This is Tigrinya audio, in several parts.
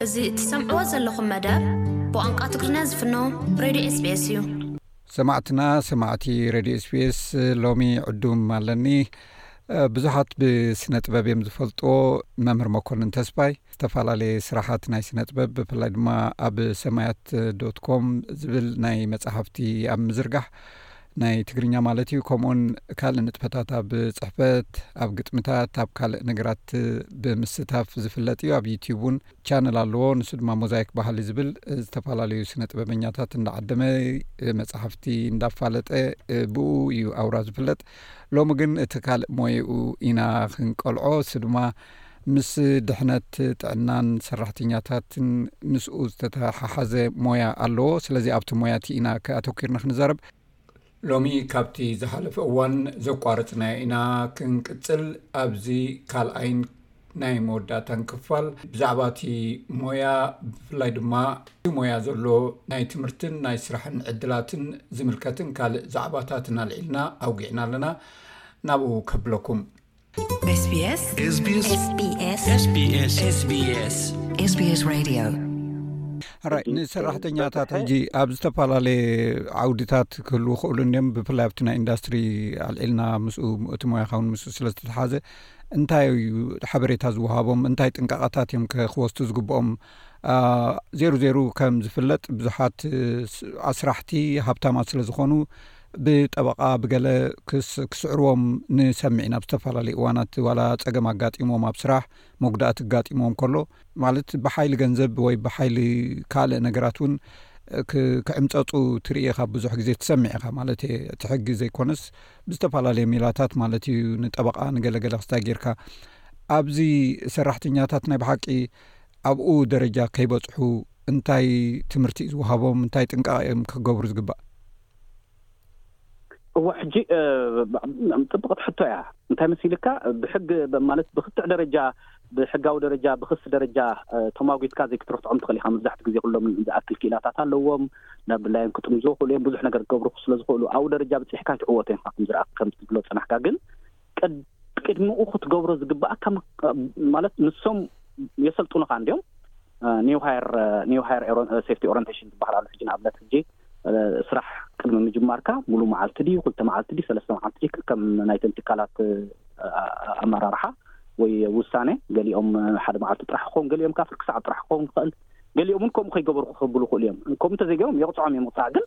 እዚ እትሰምዕዎ ዘለኹም መደብ ብቋንቋ ትግርኛ ዝፍኖ ሬድዮ ኤስቢኤስ እዩ። ሰማዕትና ሰማዕቲ ረድዮ ስፔስ ሎሚ ዕዱም ኣለኒ ብዙሓት ብስነ ጥበብ እዮም ዝፈልጥዎ መምህር መኮንን ተስፋይ ዝተፈላለየ ስራሓት ናይ ስነጥበብ ብፍላይ ድማ ኣብ ሰማያት ዶት ኮም ዝብል ናይ መጻሕፍቲ ኣብ ምዝርጋሕ ናይ ትግርኛ ማለት እዩ ከምኡውን ካልእ ንጥፈታት ኣብ ጽሕፈት ኣብ ግጥምታት ኣብ ካልእ ነገራት ብምስታፍ ዝፍለጥ እዩ ኣብ ዩትብ እውን ቻነል ኣለዎ ንሱ ድማ ሞዛይክ ባህሊ ዝብል ዝተፈላለዩ ስነ ጥበበኛታት እንዳዓደመ መጻሕፍቲ እንዳፋለጠ ብኡ እዩ ኣውራ ዝፍለጥ ሎሚ ግን እቲ ካልእ ሞየኡ ኢና ክንቀልዖ እሱ ድማ ምስ ድሕነት ጥዕናን ሰራሕተኛታትን ምስኡ ዝተተሓሓዘ ሞያ ኣለዎ። ስለዚ ኣብቲ ሞያ እቲ ኢና ኣተኪርና ክንዛረብ። ሎሚ ካብቲ ዝሓለፈ እዋን ዘቋረፅናዮ ኢና ክንቅፅል። ኣብዚ ካልኣይን ናይ መወዳእታን ክፋል ብዛዕባ እቲ ሞያ ብፍላይ ድማ እቲ ሞያ ዘሎ ናይ ትምህርትን ናይ ስራሕን ዕድላትን ዝምልከትን ካልእ ዛዕባታትን ኣልዒልና ኣውጊዕና ኣለና። ናብኡ ከብለኩም። ራይ ንሰራሕተኛታት ሕጂ ኣብ ዝተፈላለየ ዓውድታት ክህልው ክእሉ እም ብፍላይ ኣብቲ ናይ ኢንዳስትሪ ኣልዒልና ምስ እቲ ሞያካውን ምስ ስለ ዝተተሓዘ እንታይ ዩ ሓበሬታ ዝውሃቦም እንታይ ጥንቃቓታት እዮም ክወስቱ ዝግብኦም ዜሩ ዜሩ ከም ዝፍለጥ ብዙሓት ኣስራሕቲ ሃብታማት ስለ ዝኾኑ ብጠበቃ ብገለ ክስ ክስዕርዎም ንሰሚዕ ናብ ዝተፈላለዩ እዋናት ዋላ ፀገም ኣጋጢሞም ኣብ ስራሕ መጉዳእቲ ኣጋጢሞዎም ከሎ ማለት ብሓይሊ ገንዘብ ወይ ብሓይሊ ካልእ ነገራት እውን ክዕምፀፁ ትርኢ ካብ ብዙሕ ግዜ ትሰሚዕ ኢኻ ማለት እየ እቲ ሕጊ ዘይኮነስ ብዝተፈላለየ ሜላታት ማለት እዩ ንጠበቃ ንገለገለ ክስታይ ጌርካ ኣብዚ ሰራሕተኛታት ናይ ብሓቂ ኣብኡ ደረጃ ከይበፅሑ እንታይ ትምህርቲ እዩ ዝወሃቦም? እንታይ ጥንቃቐ እዮም ክገብሩ ዝግባእ? እወ ሕጂ ጽብቕቲ ሕቶ እያ እንታይ መሲልካ ብሕጊ ማለት ብክትዕ ደረጃ ብሕጋዊ ደረጃ ብክሲ ደረጃ ተማጒትካ ዘይክትረትዖም ትኽእል ኢኻ መብዛሕትኡ ግዜ ኩሎም ዝኣክል ክኢላታት ኣለዎም ናብ ላዮም ክጥምዝዎ ክእሉ እዮም ብዙሕ ነገር ክገብሩ ስለ ዝኽእሉ ኣብኡ ደረጃ ብጺሕካ ኣይትዕወቶን ኢኻ ከም ዝረኣ ከም ትብሎ ጸናሕካ ግን ቅድሚኡ ክትገብሮ ዝግብኣካ ማለት ንሶም የሰልጥኑኻ እንድዮም ኒው ሃየር ኒው ሃየር ሴፍቲ ኦሪንቴሽን ዝበሃል ኣሎ ሕጂ ንኣብነት ሕጂ ስራሕ ቅድሚ ምጅማርካ ሙሉ መዓልቲ ድዩ ክልተ መዓልቲ ድዩ ሰለስተ መዓልቲ ድዩ ከም ናይተን ትካላት ኣመራርሓ ወይ ውሳነ ገሊኦም ሓደ መዓልቲ ጥራሕ ክኸውን ገሊኦም ካብ ፍርቂ ሰዓት ጥራሕ ክኸውን ይኽእል ገሊኦም እውን ከምኡ ከይገበሩ ክኽብሉ ይኽእሉ እዮም ከምኡ እንተዘይገይሮም የቕፅዖም እዮም ምቕፃዕ ግን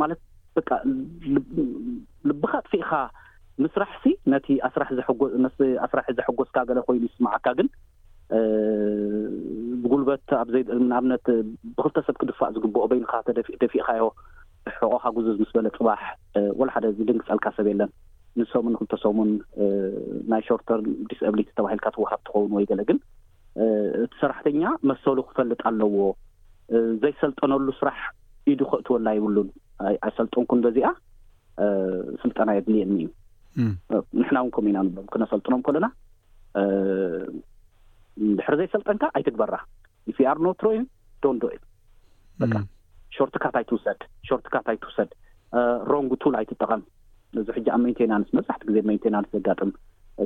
ማለት በቃ ልብኻ ኣጥፊእኻ ምስራሕሲ ነቲ ኣስራሕ ዘሐጎ ነቲ ኣስራሕ ዘሐጎስካ ገለ ኮይኑ ይስምዓካ ግን ብጉልበት ኣብ ዘይ ንኣብነት ብክልተ ሰብ ክድፋእ ዝግብኦ በይንኻ ተደፊእኻዮ ሕቆኻ ጉዙዝ ምስ በለ ፅባሕ ወላ ሓደ ዝድንግፀልካ ሰብ የለን ንሰሙን ንክልተ ሰሙን ናይ ሾርተር ዲስኣብሊቲ ተባሂልካ ትወሃብ ትኸውን ወይ ገለ ግን እቲ ሰራሕተኛ መሰሉ ክፈልጥ ኣለዎ። ዘይሰልጠነሉ ስራሕ ኢዱ ከእትወላ የብሉን። ኣይሰልጠንኩን በዚኣ ስልጠና የድልየኒ እዩ። ንሕና እውን ከምኡ ኢና ንብሎም ክነሰልጥኖም ከለና ድሕሪ ዘይሰልጠንካ ኣይትግበራ ኢፍ ዩ ኣር ኖት ትሮይን ዶን ዶ በቃ ሾርትካት ኣይትውሰድ ሾርትካት ኣይትውሰድ ሮንግ ቱል ኣይትጠቐም ነዚ ሕጂ ኣብ ሜንቴናንስ መብዛሕቲ ግዜ ሜንቴናንስ ዘጋጥም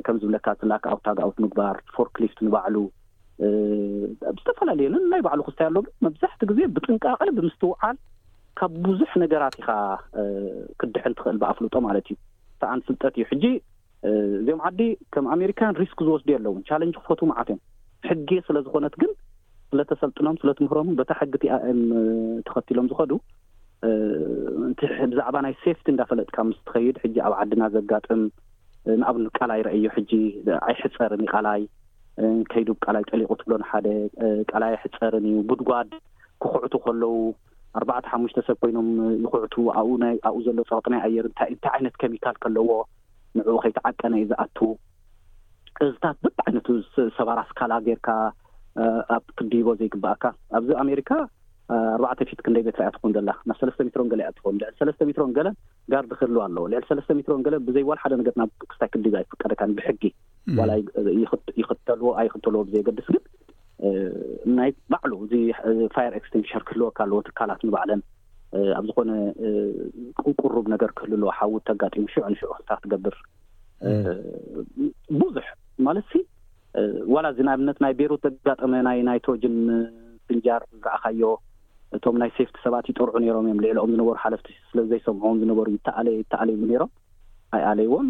ከም ዝብለካ እቲ ላክ ኣውት ታግ ኣውት ምግባር ፎርክሊፍት ንባዕሉ ዝተፈላለየንን ናይ ባዕሉ ክስታይ ኣሎ ግን መብዛሕቲ ግዜ ብጥንቃቐ ብምስትውዓል ካብ ብዙሕ ነገራት ኢኻ ክድሕን ትኽእል ብኣፍልጦ ማለት እዩ ሰኣን ፍልጠት እዩ ሕጂ እዚኦም ዓዲ ከም ኣሜሪካ ሪስክ ዝወስዱ የለውን ቻለንጅ ክፈትዉ መዓት እዮም ሕጌ ስለ ዝኾነት ግን ስለ ተሰልጥኖም ስለ ትምህሮም በታ ሕጊ እቲኣ እዮም ተኸቲሎም ዝኸዱ እቲ ብዛዕባ ናይ ሴፍቲ እንዳፈለጥካ ምስ ትኸይድ ሕጂ ኣብ ዓድና ዘጋጥም ንኣብነት ቃላይ ረእዮ ሕጂ ኣይሕፀርን እዩ ቃላይ ከይዱ ቃላይ ጠሊቑ ትብሎ ንሓደ ቃላይ ኣይሕፀርን እዩ ጉድጓድ ክኹዕቱ ከለዉ ኣርባዕተ ሓሙሽተ ሰብ ኮይኖም ይኹዕቱ ኣብኡ ናይ ኣብኡ ዘሎ ጸቕጢ ናይ ኣየር እንታይ እዩ እንታይ ዓይነት ከሚካል ከለዎ ንዕኡ ከይተዓቀነ እዩ ዝኣቱ እዝታት በብዓይነቱ ሰባራ ስካላ ጌርካ ኣብ ክትድይቦ ዘይግባኣካ ኣብዚ ኣሜሪካ ኣርባዕተ ፊት ክንደይ ሜትሮ እያ ትኾን ዘላ ናብ ሰለስተ ሜትሮን ገለ እያ ትኾን ልዕሊ ሰለስተ ሜትሮን ገለን ጋርድ ክህልው ኣለዎ ልዕሊ ሰለስተ ሚትሮን ገለ ብዘይ ዋላ ሓደ ነገር ናብ ክስታይ ክድይብ ኣይፍቀደካን ብሕጊ ዋላ ይኽተልዎ ኣይኽተልዎ ብዘየገድስ ግን ናይ ባዕሉ እዚ ፋየር ኤክስቴንሽር ክህልወካ ኣለዎ ትካላት ንባዕለን ኣብ ዝኾነ ቁሩብ ነገር ክህሉ ኣለዎ ሓዊ ተጋጢሙ ሽዑ ንሽዑ ክልታ ትገብር ብዙሕ ማለት ሲ ዋላ እዚ ንኣብነት ናይ ቤሩት ዘጋጠመ ናይ ናይትሮጅን ፍንጃር ዝረኣኻዮ እቶም ናይ ሴፍቲ ሰባት ይጠርዑ ነይሮም እዮም ልዕለኦም ዝነበሩ ሓለፍቲ ስለ ዘይሰምዕዎም ዝነበሩ ይተኣለየ ይተኣለየ ይብሉ ነይሮም ኣይኣለይዎን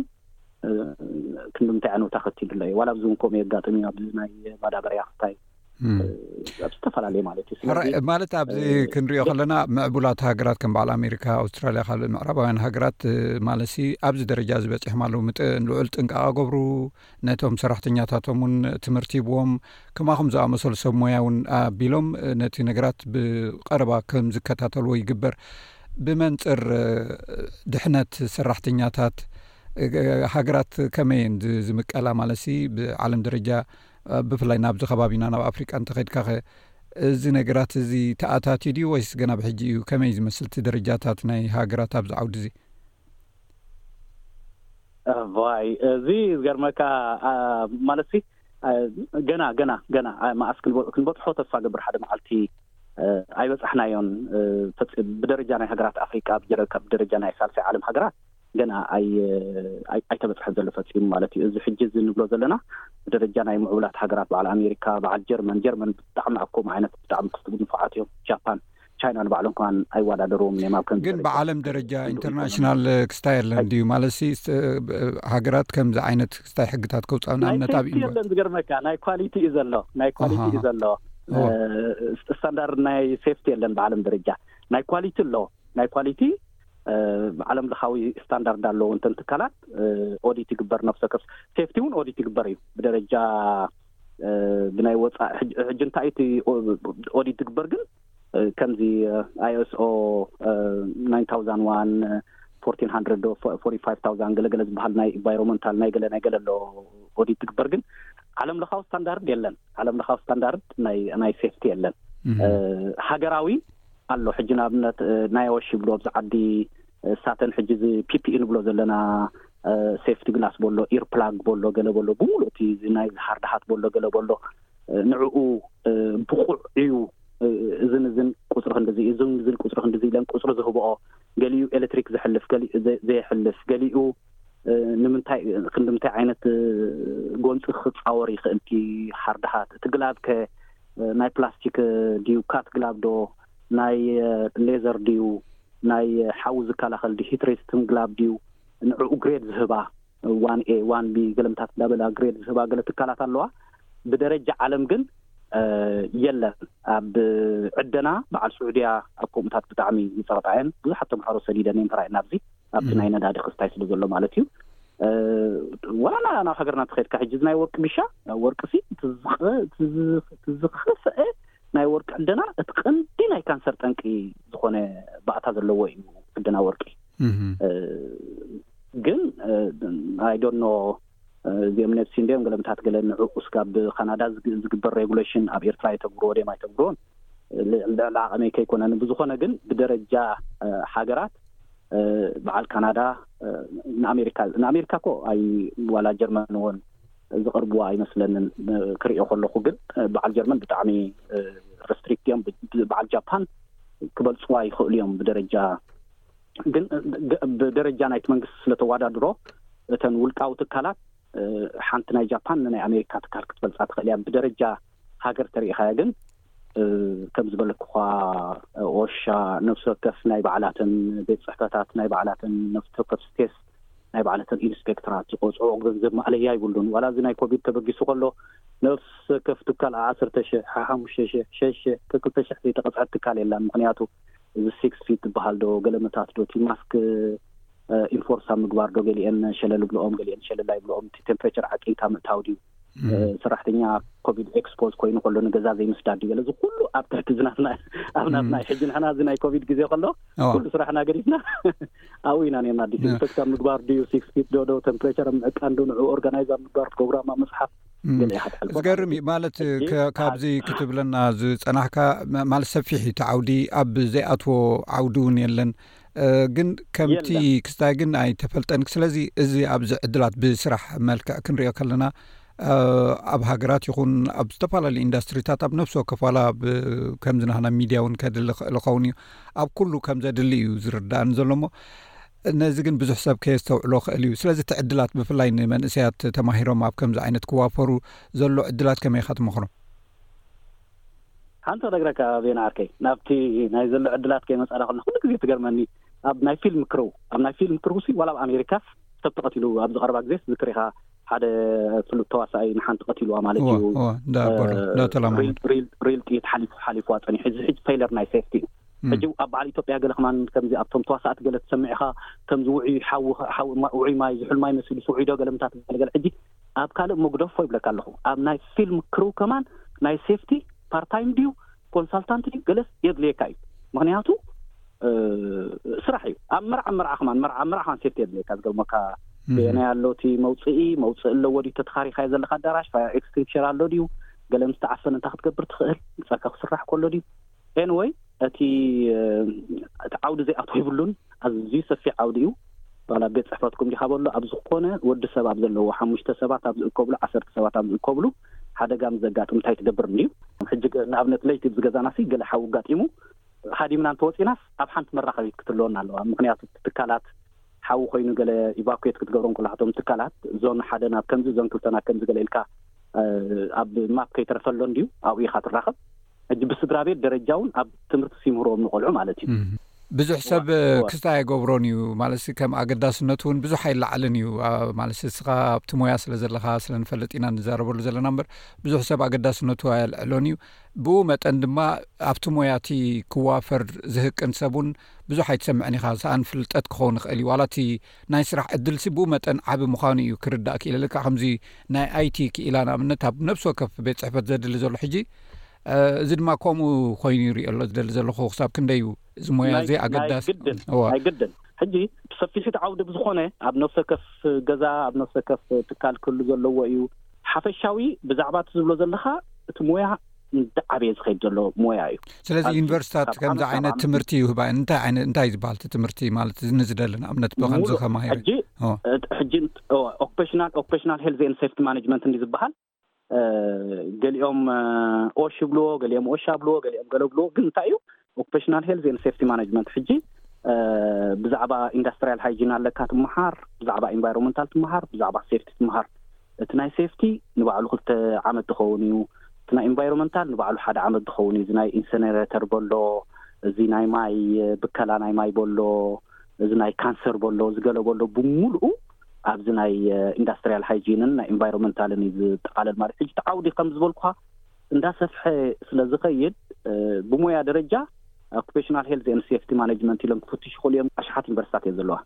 ክንዲ ምንታይ ኣነውታ ከቲሉለይ ዋላ ኣብዚ እውን ከምኡ የጋጥም እዩ ኣብዚ ናይ ማዳበርያ ክታይ ኣብ ዝተፈላለየ ማለት እዩ ስለዚ ማለት ኣብዚ ክንሪኦ ከለና ምዕቡላት ሃገራት ከም በዓል ኣሜሪካ ኣውስትራልያ ካልእ ምዕራባውያን ሃገራት ማለሲ ኣብዚ ደረጃ ዝበፂሖም ኣለዉ ምጥ ልዑል ጥንቃቐ ገብሩ ነቶም ሰራሕተኛታቶም እውን ትምህርቲ ሂብዎም ከማኹም ዝኣመሰሉ ሰብ ሞያ እውን ኣቢሎም ነቲ ነገራት ብቀረባ ከም ዝከታተልዎ ይግበር ብመንፅር ድሕነት ሰራሕተኛታት ሃገራት ከመይ እየን ዝምቀላ ማለት ሲ ብዓለም ደረጃ ብፍላይ ናብዚ ከባቢና ናብ ኣፍሪቃ እንተኸድካ ኸ እዚ ነገራት እዚ ተኣታትዩ ድዩ ወይስ ገና ብሕጂ እዩ ከመይ ዝመስልቲ ደረጃታት ናይ ሃገራት ኣብዚ ዓውዲ እዚ እዋይ እዚ ዝገርመካ ማለትሲ ገና ገና ገና መኣስ ክንበፅሖ ተስፋ ገብር ሓደ መዓልቲ ኣይበፃሕናዮን ብደረጃ ናይ ሃገራት ኣፍሪቃ ብደረጃ ናይ ሳልሳይ ዓለም ሃገራት ገና ኣይተበፅሐን ዘሎ ፈፂሙ ማለት እዩ እዚ ሕጂ እዚ ንብሎ ዘለና ብደረጃ ናይ ምዕቡላት ሃገራት በዓል ኣሜሪካ በዓል ጀርመን ጀርመን ብጣዕሚ ኣኮም ዓይነት ብጣዕሚ ክስቡ ንፉዓት እዮም ጃፓን ቻይና ንባዕሎም ከማን ኣይዋዳደርዎምን እዮም ኣብ ከምዚ ግን ብዓለም ደረጃ ኢንተርናሽናል ክስታይ የለን ድዩ ማለት ሲ ሃገራት ከምዚ ዓይነት ክስታይ ሕግታት ከውፃእ ንኣብነት ኣብ ዩ የለን ዝገርመካ ናይ ኳሊቲ እዩ ዘሎ ናይ ኳሊቲ እዩ ዘሎ ስታንዳርድ ናይ ሴፍቲ የለን ብዓለም ደረጃ ናይ ኳሊቲ ኣሎ ናይ ኳሊቲ ዓለም ለኻዊ ስታንዳርድ ኣለዎ እንተን ትካላት ኦዲት ይግበር ነፍሰ ከፍ ሴፍቲ እውን ኦዲት ይግበር እዩ ብደረጃ ብናይ ወፃእ ሕጂ እንታይ እቲ ኦዲት ትግበር ግን ከምዚ ISO ናይን ታውዛን ዋን፣ ፎርቲን ሃንድረድ ዶ ፎርቲ ፋይቭ ታውዛን ገለ ገለ ዝበሃል ናይ ኢንቫይሮመንታል ናይ ገለ ናይ ገለ ኣሎ ኦዲት ዝግበር ግን ዓለም ለኻዊ ስታንዳርድ የለን። ዓለም ለኻዊ ስታንዳርድ ናይ ናይ ሴፍቲ የለን። ሃገራዊ ኣሎ ሕጂ ንኣብነት ናይ ኣወሽ ይብሉ ኣብዚ ዓዲ እሳተን ሕጂ እዚ ፒፒኢ ንብሎ ዘለና ሴፍቲ ግላስ በሎ ኢር ፕላግ በሎ ገለ በሎ ብምሉእ እቲ እዚ ናይ ሃርድሃት በሎ ገለ በሎ ንዕኡ ብቑዕ እዩ እዝን እዝን ቁፅሪ ክንድዚ እዝን እዝን ቁፅሪ ክንድዚ ኢለን ቁፅሪ ዝህብኦ ገሊኡ ኤሌክትሪክ ዘሕልፍ ገሊኡ ዘየሕልፍ ገሊኡ ንምንታይ ክንድምታይ ዓይነት ጎንፂ ክፃወር ይኽእል እቲ ሓርድሃት እቲ ግላብ ከ ናይ ፕላስቲክ ድዩ ካት ግላብ ዶ ናይ ሌዘር ድዩ ናይ ሓዊ ዝከላኸል ድዩ ሂት ሬስትም ግላብ ድዩ ንዕኡ ግሬድ ዝህባ ዋን ኤ፣ ዋን ቢ ግልምታት እንዳበላ ግሬድ ዝህባ ገለ ትካላት ኣለዋ። ብደረጃ ዓለም ግን የለን። ኣብ ዕደና በዓል ስዑድያ ኣብ ከምኡታት ብጣዕሚ ይጸቕጣ እየን። ብዙሓት ተምሃሮ ሰዲደን እየን ጥራይ ናብዚ ኣብቲ ናይ ነዳዲ ክስታይ ስለ ዘሎ ማለት እዩ። ወላ ናብ ሃገርና እንተኸድካ ሕጂ እዚ ናይ ወርቂ ቢሻ ወርቂሲ ትዝኸፈኤ ናይ ወርቂ ዕደና እቲ ቀንዲ ናይ ካንሰር ጠንቂ ዝኾነ ባእታ ዘለዎ እዩ ዕደና ወርቂ ግን ኣይዶኖ እዚኦም ነብሲ እንዲኦም ገለምታት ገለ ንዕኡ ስጋብ ካናዳ ዝግበር ሬጉሌሽን ኣብ ኤርትራ የተግብርዎ ድም ኣይተግብርዎን ልዕሊ ዓቐመይ ከይኮነ ብዝኾነ ግን ብደረጃ ሃገራት በዓል ካናዳ ንኣሜሪካ ንኣሜሪካ ኮ ኣይ ዋላ ጀርመን እውን ዝቀርብዋ ኣይመስለንን ክሪኦ ከለኩ ግን በዓል ጀርመን ብጣዕሚ ረስትሪክት እዮም በዓል ጃፓን ክበልፅዋ ይክእሉ እዮም ብደረጃ ግን ብደረጃ ናይቲ መንግስቲ ስለተዋዳድሮ እተን ውልቃዊ ትካላት ሓንቲ ናይ ጃፓን ንናይ ኣሜሪካ ትካል ክትበልፃ ትክእል እያ ብደረጃ ሃገር ተሪኢኻያ ግን ከም ዝበለኩኻ ኦሻ ነፍሲ ወከፍ ናይ ባዕላተን ቤት ፅሕፈታት ናይ ባዕላተን ነፍሲ ወከፍ ስቴስ ናይ ባዕለተን ኢንስፔክተራት ዝቆፅዑ ገንዘብ ማእለያ ይብሉን ዋላ እዚ ናይ ኮቪድ ተበጊሱ ከሎ ነፍሲ ወከፍ ትካል ዓሰርተ ሽሕ ሓሓሙሽተ ሽሕ ሸሽ ሽሕ ክልተ ሽሕ ዘይተቐፅዐት ትካል የላን ምክንያቱ እዚ ሲክስ ፊት ዝበሃል ዶ ገለመታት ዶ እቲ ማስክ ኢንፎርስ ኣብ ምግባር ዶ ገሊአን ሸለል ብልኦም ገሊአን ሸለል ኣይብልኦም እቲ ቴምፕሬቸር ዓቂንካ ምእታው ድዩ ሰራሕተኛ ኮቪድ ኤክስፖዝ ኮይኑ ከሎ ንገዛ ዘይምስዳድ ድዩ ገለ እዚ ኩሉ ኣብ ትሕቲ እዚ ናትና ኣብ ናትና እዩ ሕጂ ንሕና እዚ ናይ ኮቪድ ግዜ ከሎ ኣዋ። ኩሉ ስራሕና ገዲፍና ኣብኡ ኢና ነርና ዲስኢንፌክት ካብ ምግባር ድዩ ሲክስ ፊት ዶ ዶ ቴምፕሬቸር ኣብ ምዕቃን ዶ ንዑ ኦርጋናይዝ ኣብ ምግባር ፕሮግራም ኣብ ምፅሓፍ እም፣ ገለ ኢኻ ትሕልፎ ማለት ዝገርም እዩ እዩ ማለት ሕጂ ከ- ካብዚ ሓ- ክትብለና ዝጸናሕካ ማ- ማለት ሰፊሕ እዩ እቲ ዓውዲ ኣብ ዘይኣትዎ ዓውዲ እውን የለን ግን ከምቲ ክስታይ ግን ኣይተፈልጠን ስለዚ እዚ ኣብዚ ዕድላት ብስራሕ መልክዕ ክንሪኦ ከለና ኣብ ሃገራት ይኹን ኣብ ዝተፈላለዩ ኢንዳስትሪታት ኣብ ነፍሲ ወከፋላ ከምዝናሃና ሚድያ እውን ከድሊ ክእል ኸውን እዩ ኣብ ኩሉ ከም ዘድሊ እዩ ዝርዳእኒ ዘሎ ሞ ነዚ ግን ብዙሕ ሰብ ከየዝተውዕሎ ክእል እዩ ስለዚ እቲ ዕድላት ብፍላይ ንመንእሰያት ተማሂሮም ኣብ ከምዚ ዓይነት ክዋፈሩ ዘሎ ዕድላት ከመይ ካ ትመክሮም ሓንቲ ክነግረካ ቤና ዓርከይ ናብቲ ናይ ዘሎ ዕድላት ከይመጻና ከለና ኩሉ ግዜ ትገርመኒ ኣብ ናይ ፊልም ክርው ኣብ ናይ ፊልም ክርውሲ ዋላ ኣብ ኣሜሪካስ ሰብ ተቐቲሉ ኣብዚ ቀረባ ግዜስ ዝክር ኢኻ ሓደ ፍሉጥ ተዋሳኣይ ንሓንቲ ቀቲልዋ ማለት እዩ እወ እወ እንዳ በሎ እንዳ ተላማመዱ ሪል- ሪል- ሪል ጥይት ሓሊፉ ሓሊፉዋ ጸኒሑ እዚ ሕጂ ፌለር ናይ ሴፍቲ እዩ እም፣ ሕጂ ኣብ በዓል ኢትዮጵያ ገለ ከማን ከምዚ ኣብቶም ተዋሳእቲ ገለ ትሰምዕ ኢኻ ከምዚ ውዑይ ሓዊ ሓዊ ማ- ውዑይ ማይ ዝሑል ማይ መሲሉ ስውዒዶ ገለ ምታት ገለ ገለ ሕጂ ኣብ ካልእ እሞ ግደፎ ይብለካ ኣለኹ ኣብ ናይ ፊልም ክርው ከማን ናይ ሴፍቲ ፓርታይም ድዩ ኮንሳልታንት ድዩ ገለስ የድልየካ እዩ ምኽንያቱ ስራሕ እዩ ኣብ መርዓ ኣብ መርዓ ከማን መርዓ ኣብ መርዓ ከማን ሴፍቲ የድልየካ ዝገርመካ ብየናይ ኣሎ እቲ መውፅኢ መውፅኢ ኣለዎ ድዩ ተተኻሪኻዮ ዘለካ ኣዳራሽ ፋየር ኤክስቲንክሸር ኣሎ ድዩ ገለ ምስ ተዓፈነ እንታይ ክትገብር ትኽእል ንፀካ ክስራሕ ከሎ ድዩ ኤንወይ እቲ እቲ ዓውዲ ዘይኣትዎ ይብሉን ኣዝዩ ሰፊሕ ዓውዲ እዩ ዋላ ኣብ ቤት ጽሕፈትኩም ዲኻ በሎ ኣብ ዝኾነ ወዲ ሰብ ኣብ ዘለዎ ሓሙሽተ ሰባት ኣብ ዝእከብሉ ዓሰርተ ሰባት ኣብ ዝእከብሉ ሓደጋ ምስ ዘጋጥም እንታይ ትገብር እንድዩ ሕጂ ንኣብነት ለይቲ ኣብዚ ገዛናሲ ገለ ሓዊ ኣጋጢሙ ሃዲምና እንተወጺናስ ኣብ ሓንቲ መራኸቢት ክትለወና ኣለዋ ምክንያቱ እቲ ትካላት ሓዊ ኮይኑ ገለ ኢቫኩዌት ክትገብሮም ኩላቶም ትካላት ዞን ሓደ ናብ ከምዚ ዞን ክልተ ናብ ከምዚ ገለ ኢልካ ኣብ ማፕ ከይተረፈሎ እንድዩ ኣብኡ ኢኻ ትራኸብ ሕጂ ብስድራ ቤት ደረጃ እውን ኣብ ትምህርትስ ይምህርዎም ንቆልዑ ማለት እዩ። ብዙሕ ሰብ ክስታ ኣይገብሮን እዩ ማለት ከም ኣገዳስነቱ እውን ብዙሕ ኣይለዓልን እዩ ማለት እስኻ ኣብቲ ሞያ ስለ ዘለኻ ስለ ንፈልጥ ኢና ንዛረበሉ ዘለና እምበር ብዙሕ ሰብ ኣገዳስነቱ ኣየልዕሎን እዩ ብኡ መጠን ድማ ኣብቲ ሞያ እቲ ክዋፈር ዝህቅን ሰብ እውን ብዙሕ ኣይትሰምዕን ኢኻ ሰኣን ፍልጠት ክኸውን ይኽእል እዩ ዋላ እቲ ናይ ስራሕ ዕድልሲ ብኡ መጠን ዓቢ ምዃኑ እዩ ክርዳእ ክኢለልካ ከምዚ ናይ ኣይቲ ክኢላ ንኣብነት ኣብ ነብሲ ወከፍ ቤት ጽሕፈት ዘድሊ ዘሎ ሕጂ እዚ ድማ ከምኡ ኮይኑ ይሪኦ ኣሎ ዝደሊ ዘለኹ ክሳብ ክንደይ እዩ እዚ ሞያ እዚ ኣገዳሲ ናይ ግድን ሕጂ ብሰፊሒት ዓውዲ ብዝኾነ ኣብ ነብሲ ወከፍ ገዛ ኣብ ነብሲ ወከፍ ትካል ክህሉ ዘለዎ እዩ ሓፈሻዊ ብዛዕባ እቲ ዝብሎ ዘለኻ እቲ ሞያ ንዝዓበየ ዝኸይድ ዘሎ ሞያ እዩ። ስለዚ ዩኒቨርስታት ከምዚ ዓይነት ትምህርቲ ይህባ እየን። እንታይ ዓይነት እንታይ እዩ ዝበሃል እቲ ትምህርቲ ማለት እዚ ንዝደሊ ንኣብነት ብከምዚ ሙሉእ ከማሂረ ሕጂ ኦ እቲ ሕጂ ኦክፔሽናል ኦክፔሽናል ሄልዝ ኤንድ ሴፍቲ ማኔጅመንት እንዲ ዝበሃል እ፣ ገሊኦም እ፣ ኦሽ ይብልዎ ገሊኦም ኦሻ ይብልዎ ገሊኦም ገለ ይብልዎ ግን እንታይ እዩ ኦኩፔሽናል ሄልዝ ኤንድ ሴፍቲ ማናጅመንት ሕጂ ብዛዕባ ኢንዳስትሪያል ሃይጂን ኣለካ ትመሃር፣ ብዛዕባ ኢንቫይሮመንታል ትመሃር፣ ብዛዕባ ሴፍቲ ትመሃር። እቲ ናይ ሴፍቲ ንባዕሉ ክልተ ዓመት ዝኸውን እዩ። እቲ ናይ ኢንቫይሮመንታል ንባዕሉ ሓደ ዓመት ዝኸውን እዩ። እዚ ናይ ኢንሰነሬተር በሎ፣ እዚ ናይ ማይ ብከላ ናይ ማይ በሎ፣ እዚ ናይ ካንሰር በሎ፣ እዚ ገለ በሎ ብምሉኡ ኣብዚ ናይ ኢንዳስትሪያል ሃይጂንን ናይ ኢንቫይሮመንታልን እዩ ዝጠቓለል ማለት እዩ። ሕጂ እቲ ዓውዲ ከም ዝበልኩኻ እንዳሰፍሐ ስለ ዝኸይድ ብሞያ ደረጃ ኣኩፔሽናል ሄልዝ ኤንድ ሴፍቲ ማነጅመንት ኢሎም ክፍትሹ ይኽእሉ እዮም። ኣሽሓት ዩኒቨርሲታት እየን ዘለዋ።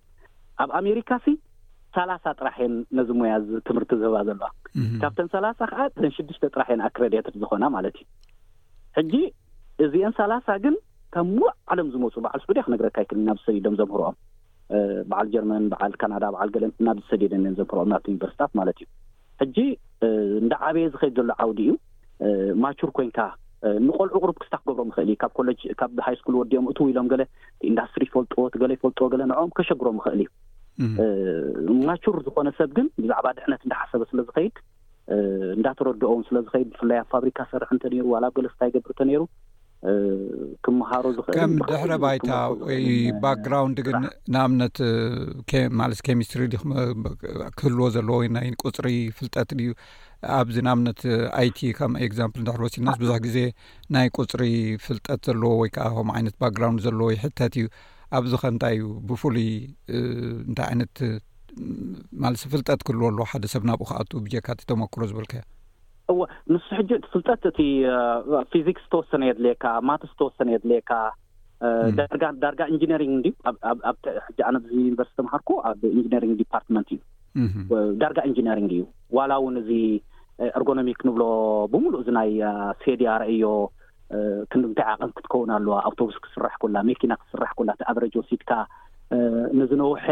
ኣብ ኣሜሪካ ሲ ሰላሳ ጥራሕ እየን ነዚ ሞያ እዚ ትምህርቲ ዝህባ ዘለዋ። ካብተን ሰላሳ ከዓ እተን ሽዱሽተ ጥራሕ እየን ኣክረዲትድ ዝኾና ማለት እዩ። ሕጂ እዚአን ሰላሳ ግን ካብ ሙሉእ ዓለም ዝመፁ በዓል ስዑድያ ክነግረካ ኣይክእልን ናብ ዝሰዲዶም ዘምህርኦም በዓል ጀርመን በዓል ካናዳ በዓል ገለን ናብ ዝሰዲደን እየን ዘምህርኦም ናብቲ ዩኒቨርሲታት ማለት እዩ። ሕጂ እንዳዓበየ ዝኸይድ ዘሎ ዓውዲ እዩ። ማቹር ኮይንካ ንቆልዑ ቅሩብ ክስታ ክገብሮም ይኽእል እዩ። ካብ ኮለጅ ካብ ሃይስኩል ወዲኦም እትው ኢሎም ገለ ኢንዳስትሪ ይፈልጥዎ እቲ ገለ ይፈልጥዎ ገለ ንዕኦም ከሸግሮም ይኽእል እዩ። ማቹር ዝኾነ ሰብ ግን ብዛዕባ ድሕነት እንዳሓሰበ ስለ ዝኸይድ እንዳተረድኦ እውን ስለ ዝኸይድ ብፍላይ ኣብ ፋብሪካ ዝሰርሕ እንተነይሩ ዋላ ኣብ ገለ ስታይ ይገብር እንተነይሩ ክምሃሮ ዝኽእል ከም ድሕረ ባይታ ወይ ባክግራውንድ ግን ንኣብነት ማለት ኬሚስትሪ ዲ ክህልዎ ዘለዎ ወይ ናይ ቁፅሪ ፍልጠት ድዩ ኣብዚ ንኣብነት ኣይቲ ከም ኤግዛምፕል ንድሕር ወሲድናስ ብዙሕ ግዜ ናይ ቁፅሪ ፍልጠት ዘለዎ ወይ ከዓ ከም ዓይነት ባክግራውንድ ዘለዎ ይሕተት እዩ ኣብዚ ከ እንታይ እዩ ብፍሉይ እንታይ ዓይነት ማለት ፍልጠት ክህልዎ ኣለዎ ሓደ ሰብ ናብኡ ክኣት ብጀካ እቲ ተመክሮ ዝበልካዮ እወ ንሱ ሕጂ እቲ ፍልጠት እቲ ፊዚክስ ዝተወሰነ የድልየካ ማትስ ዝተወሰነ የድልየካ ዳርጋ ዳርጋ ኢንጂነሪንግ እንድዩ ኣብ ሕጂ ኣነ ኣብዚ ዩኒቨርሲቲ ተምሃርኩ ኣብ ኢንጂነሪንግ ዲፓርትመንት እዩ ዳርጋ ኢንጂነሪንግ እዩ ዋላ እውን እዚ ኤርጎኖሚክ ንብሎ ብምሉእ እዚ ናይ ሴድያ ረእዮ ክንዲ እንታይ ዓቐን ክትከውን ኣለዋ ኣውቶቡስ ክስራሕ ኮላ መኪና ክስራሕ ኮላ እቲ ኣቨረጅ ወሲድካ ንዝነውሐ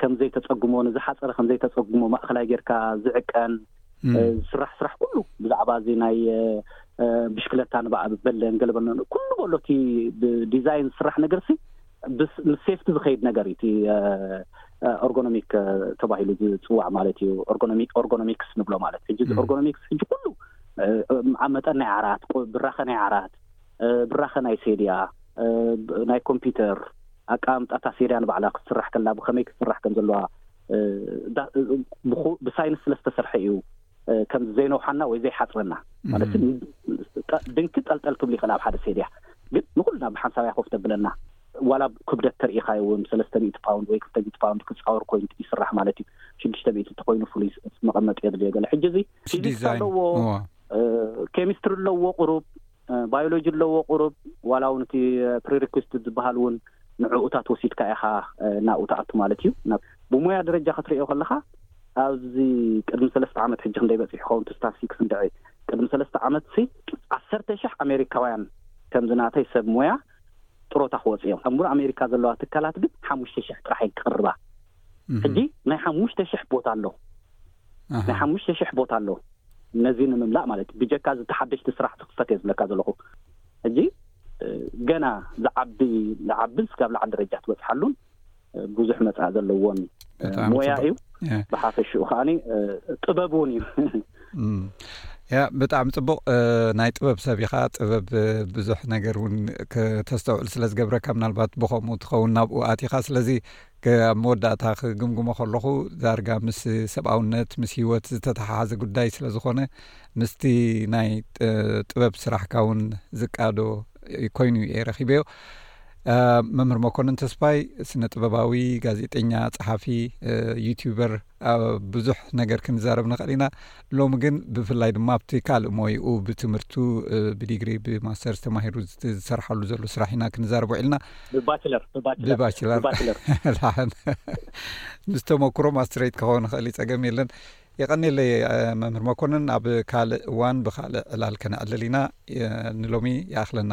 ከም ዘይተጸግሞ ንዝሓጸረ ከም ዘይተጸግሞ ማእከላይ ጌርካ ዝዕቀን ዝስራሕ ስራሕ ኩሉ ብዛዕባ እዚ ናይ ብሽክለታ ንባኣ በለን ገለበለ ኩሉ በሎ እቲ ብዲዛይን ዝስራሕ ነገርሲ ምስ ሴፍቲ ዝኸይድ ነገር እዩ እቲ ኦርጎኖሚክ ተባሂሉ ዝፅዋዕ ማለት እዩ ኦርጎኖሚክስ ንብሎ ማለት ሕጂ እዚ ኦርጎኖሚክስ ሕጂ ኩሉ ኣብ መጠን ናይ ዓራት ብራኸ ናይ ዓራት ብራኸ ናይ ሴድያ ናይ ኮምፒተር ኣቀማምጣ እታ ሴድያ ንባዕላ ክትስራሕ ከላ ብኸመይ ክትስራሕ ከም ዘለዋ ብሳይንስ ስለ ዝተሰርሐ እዩ ከምዚ ዘይነውሓና ወይ ዘይሓጽረና ማለት ድንኪ ጠልጠል ክብል ይኽእል ኣብ ሓደ ሴድያ ግን ንኹልና ብሓንሳብያ ኮፍ ተብለና ዋላ ክብደት ተርኢኻዮ እውን ሰለስተ ሚእቲ ፓውንድ ወይ ክልተ ሚእቲ ፓውንድ ክጻወር ኮይኑ ይስራሕ ማለት እዩ ሽዱሽተ ሚእቲ እንተኮይኑ ፍሉይ መቐመጢ የድልዮ ገለ ሕጂ እዚ ፊዚክስ ኣለዎ ኬሚስትሪ ኣለዎ ቁሩብ ባዮሎጂ ኣለዎ ቁሩብ ዋላ ውን እቲ ፕሪሪኩስት ዝበሃል ውን ንዕኡታት ወሲድካ ኢኻ ናብኡ ትኣቱ ማለት እዩ ብሞያ ደረጃ ክትርእዮ ከለኻ ኣብዚ ቅድሚ ሰለስተ ዓመት ሕጂ ክንደይ በጺሑ ይኸውን ትስታትስቲክስ እንድዒ ቅድሚ ሰለስተ ዓመት ሲ ዓሰርተ ሽሕ ኣሜሪካውያን ከምዚ ናተይ ሰብ ሞያ ጥሮታ ክወጽ እዮም ኣብ ሙሉእ ኣሜሪካ ዘለዋ ትካላት ግን ሓሙሽተ ሽሕ ጥራሕ እየን ክቕርባ ሕጂ ናይ ሓሙሽተ ሽሕ ቦታ ኣሎ ናይ ሓሙሽተ ሽሕ ቦታ ኣሎ ነዚ ንምምላእ ማለት እዩ ብጀካ እዚ ተሓደሽቲ ስራሕቲ ክፈት እየ ዝብለካ ዘለኹ ሕጂ ገና ዝዓቢ ዝዓብን ስጋብ ላዕሊ ደረጃ ትበፅሓሉን ብዙሕ መፃኢ ዘለዎን ሞያ እዩ ብሓፈሽኡ ከዓኒ ጥበብ እውን እዩ ያ ብጣዕሚ ፅቡቕ ናይ ጥበብ ሰብ ኢኻ ጥበብ ብዙሕ ነገር እውን ከተስተውዕል ስለ ዝገብረካ ምናልባት ብከምኡ ትኸውን ናብኡ ኣቲኻ ስለዚ ኣብ መወዳእታ ክግምግሞ ከለኹ ዳርጋ ምስ ሰብኣውነት ምስ ሂወት ዝተተሓሓዘ ጉዳይ ስለ ዝኾነ ምስቲ ናይ ጥበብ ስራሕካ እውን ዝቃዶ ኮይኑ እየ ረኺበዮ። መምህር መኮንን ተስፋይ ስነ ጥበባዊ፣ ጋዜጠኛ፣ ጸሓፊ፣ ዩቲዩበር፣ ኣብ ብዙሕ ነገር ክንዛረብ ንኽእል ኢና ሎሚ ግን ብፍላይ ድማ ኣብቲ ካልእ ሞይኡ ብትምህርቱ ብዲግሪ ብማስተርስ ተማሂሩ ዝሰርሓሉ ዘሎ ስራሕ ኢና ክንዛረብ ውዒልና ብባችለር ብባችለር ብባችለር ብባችለር ላሕን ምስ ተመክሮ ማስትሬት ክኸውን ይኽእል እዩ ጸገም የለን የቐኒለይ መምህር መኮንን ኣብ ካልእ እዋን ብካልእ ዕላል ከነዕልል ኢና ንሎሚ ይኣኽለና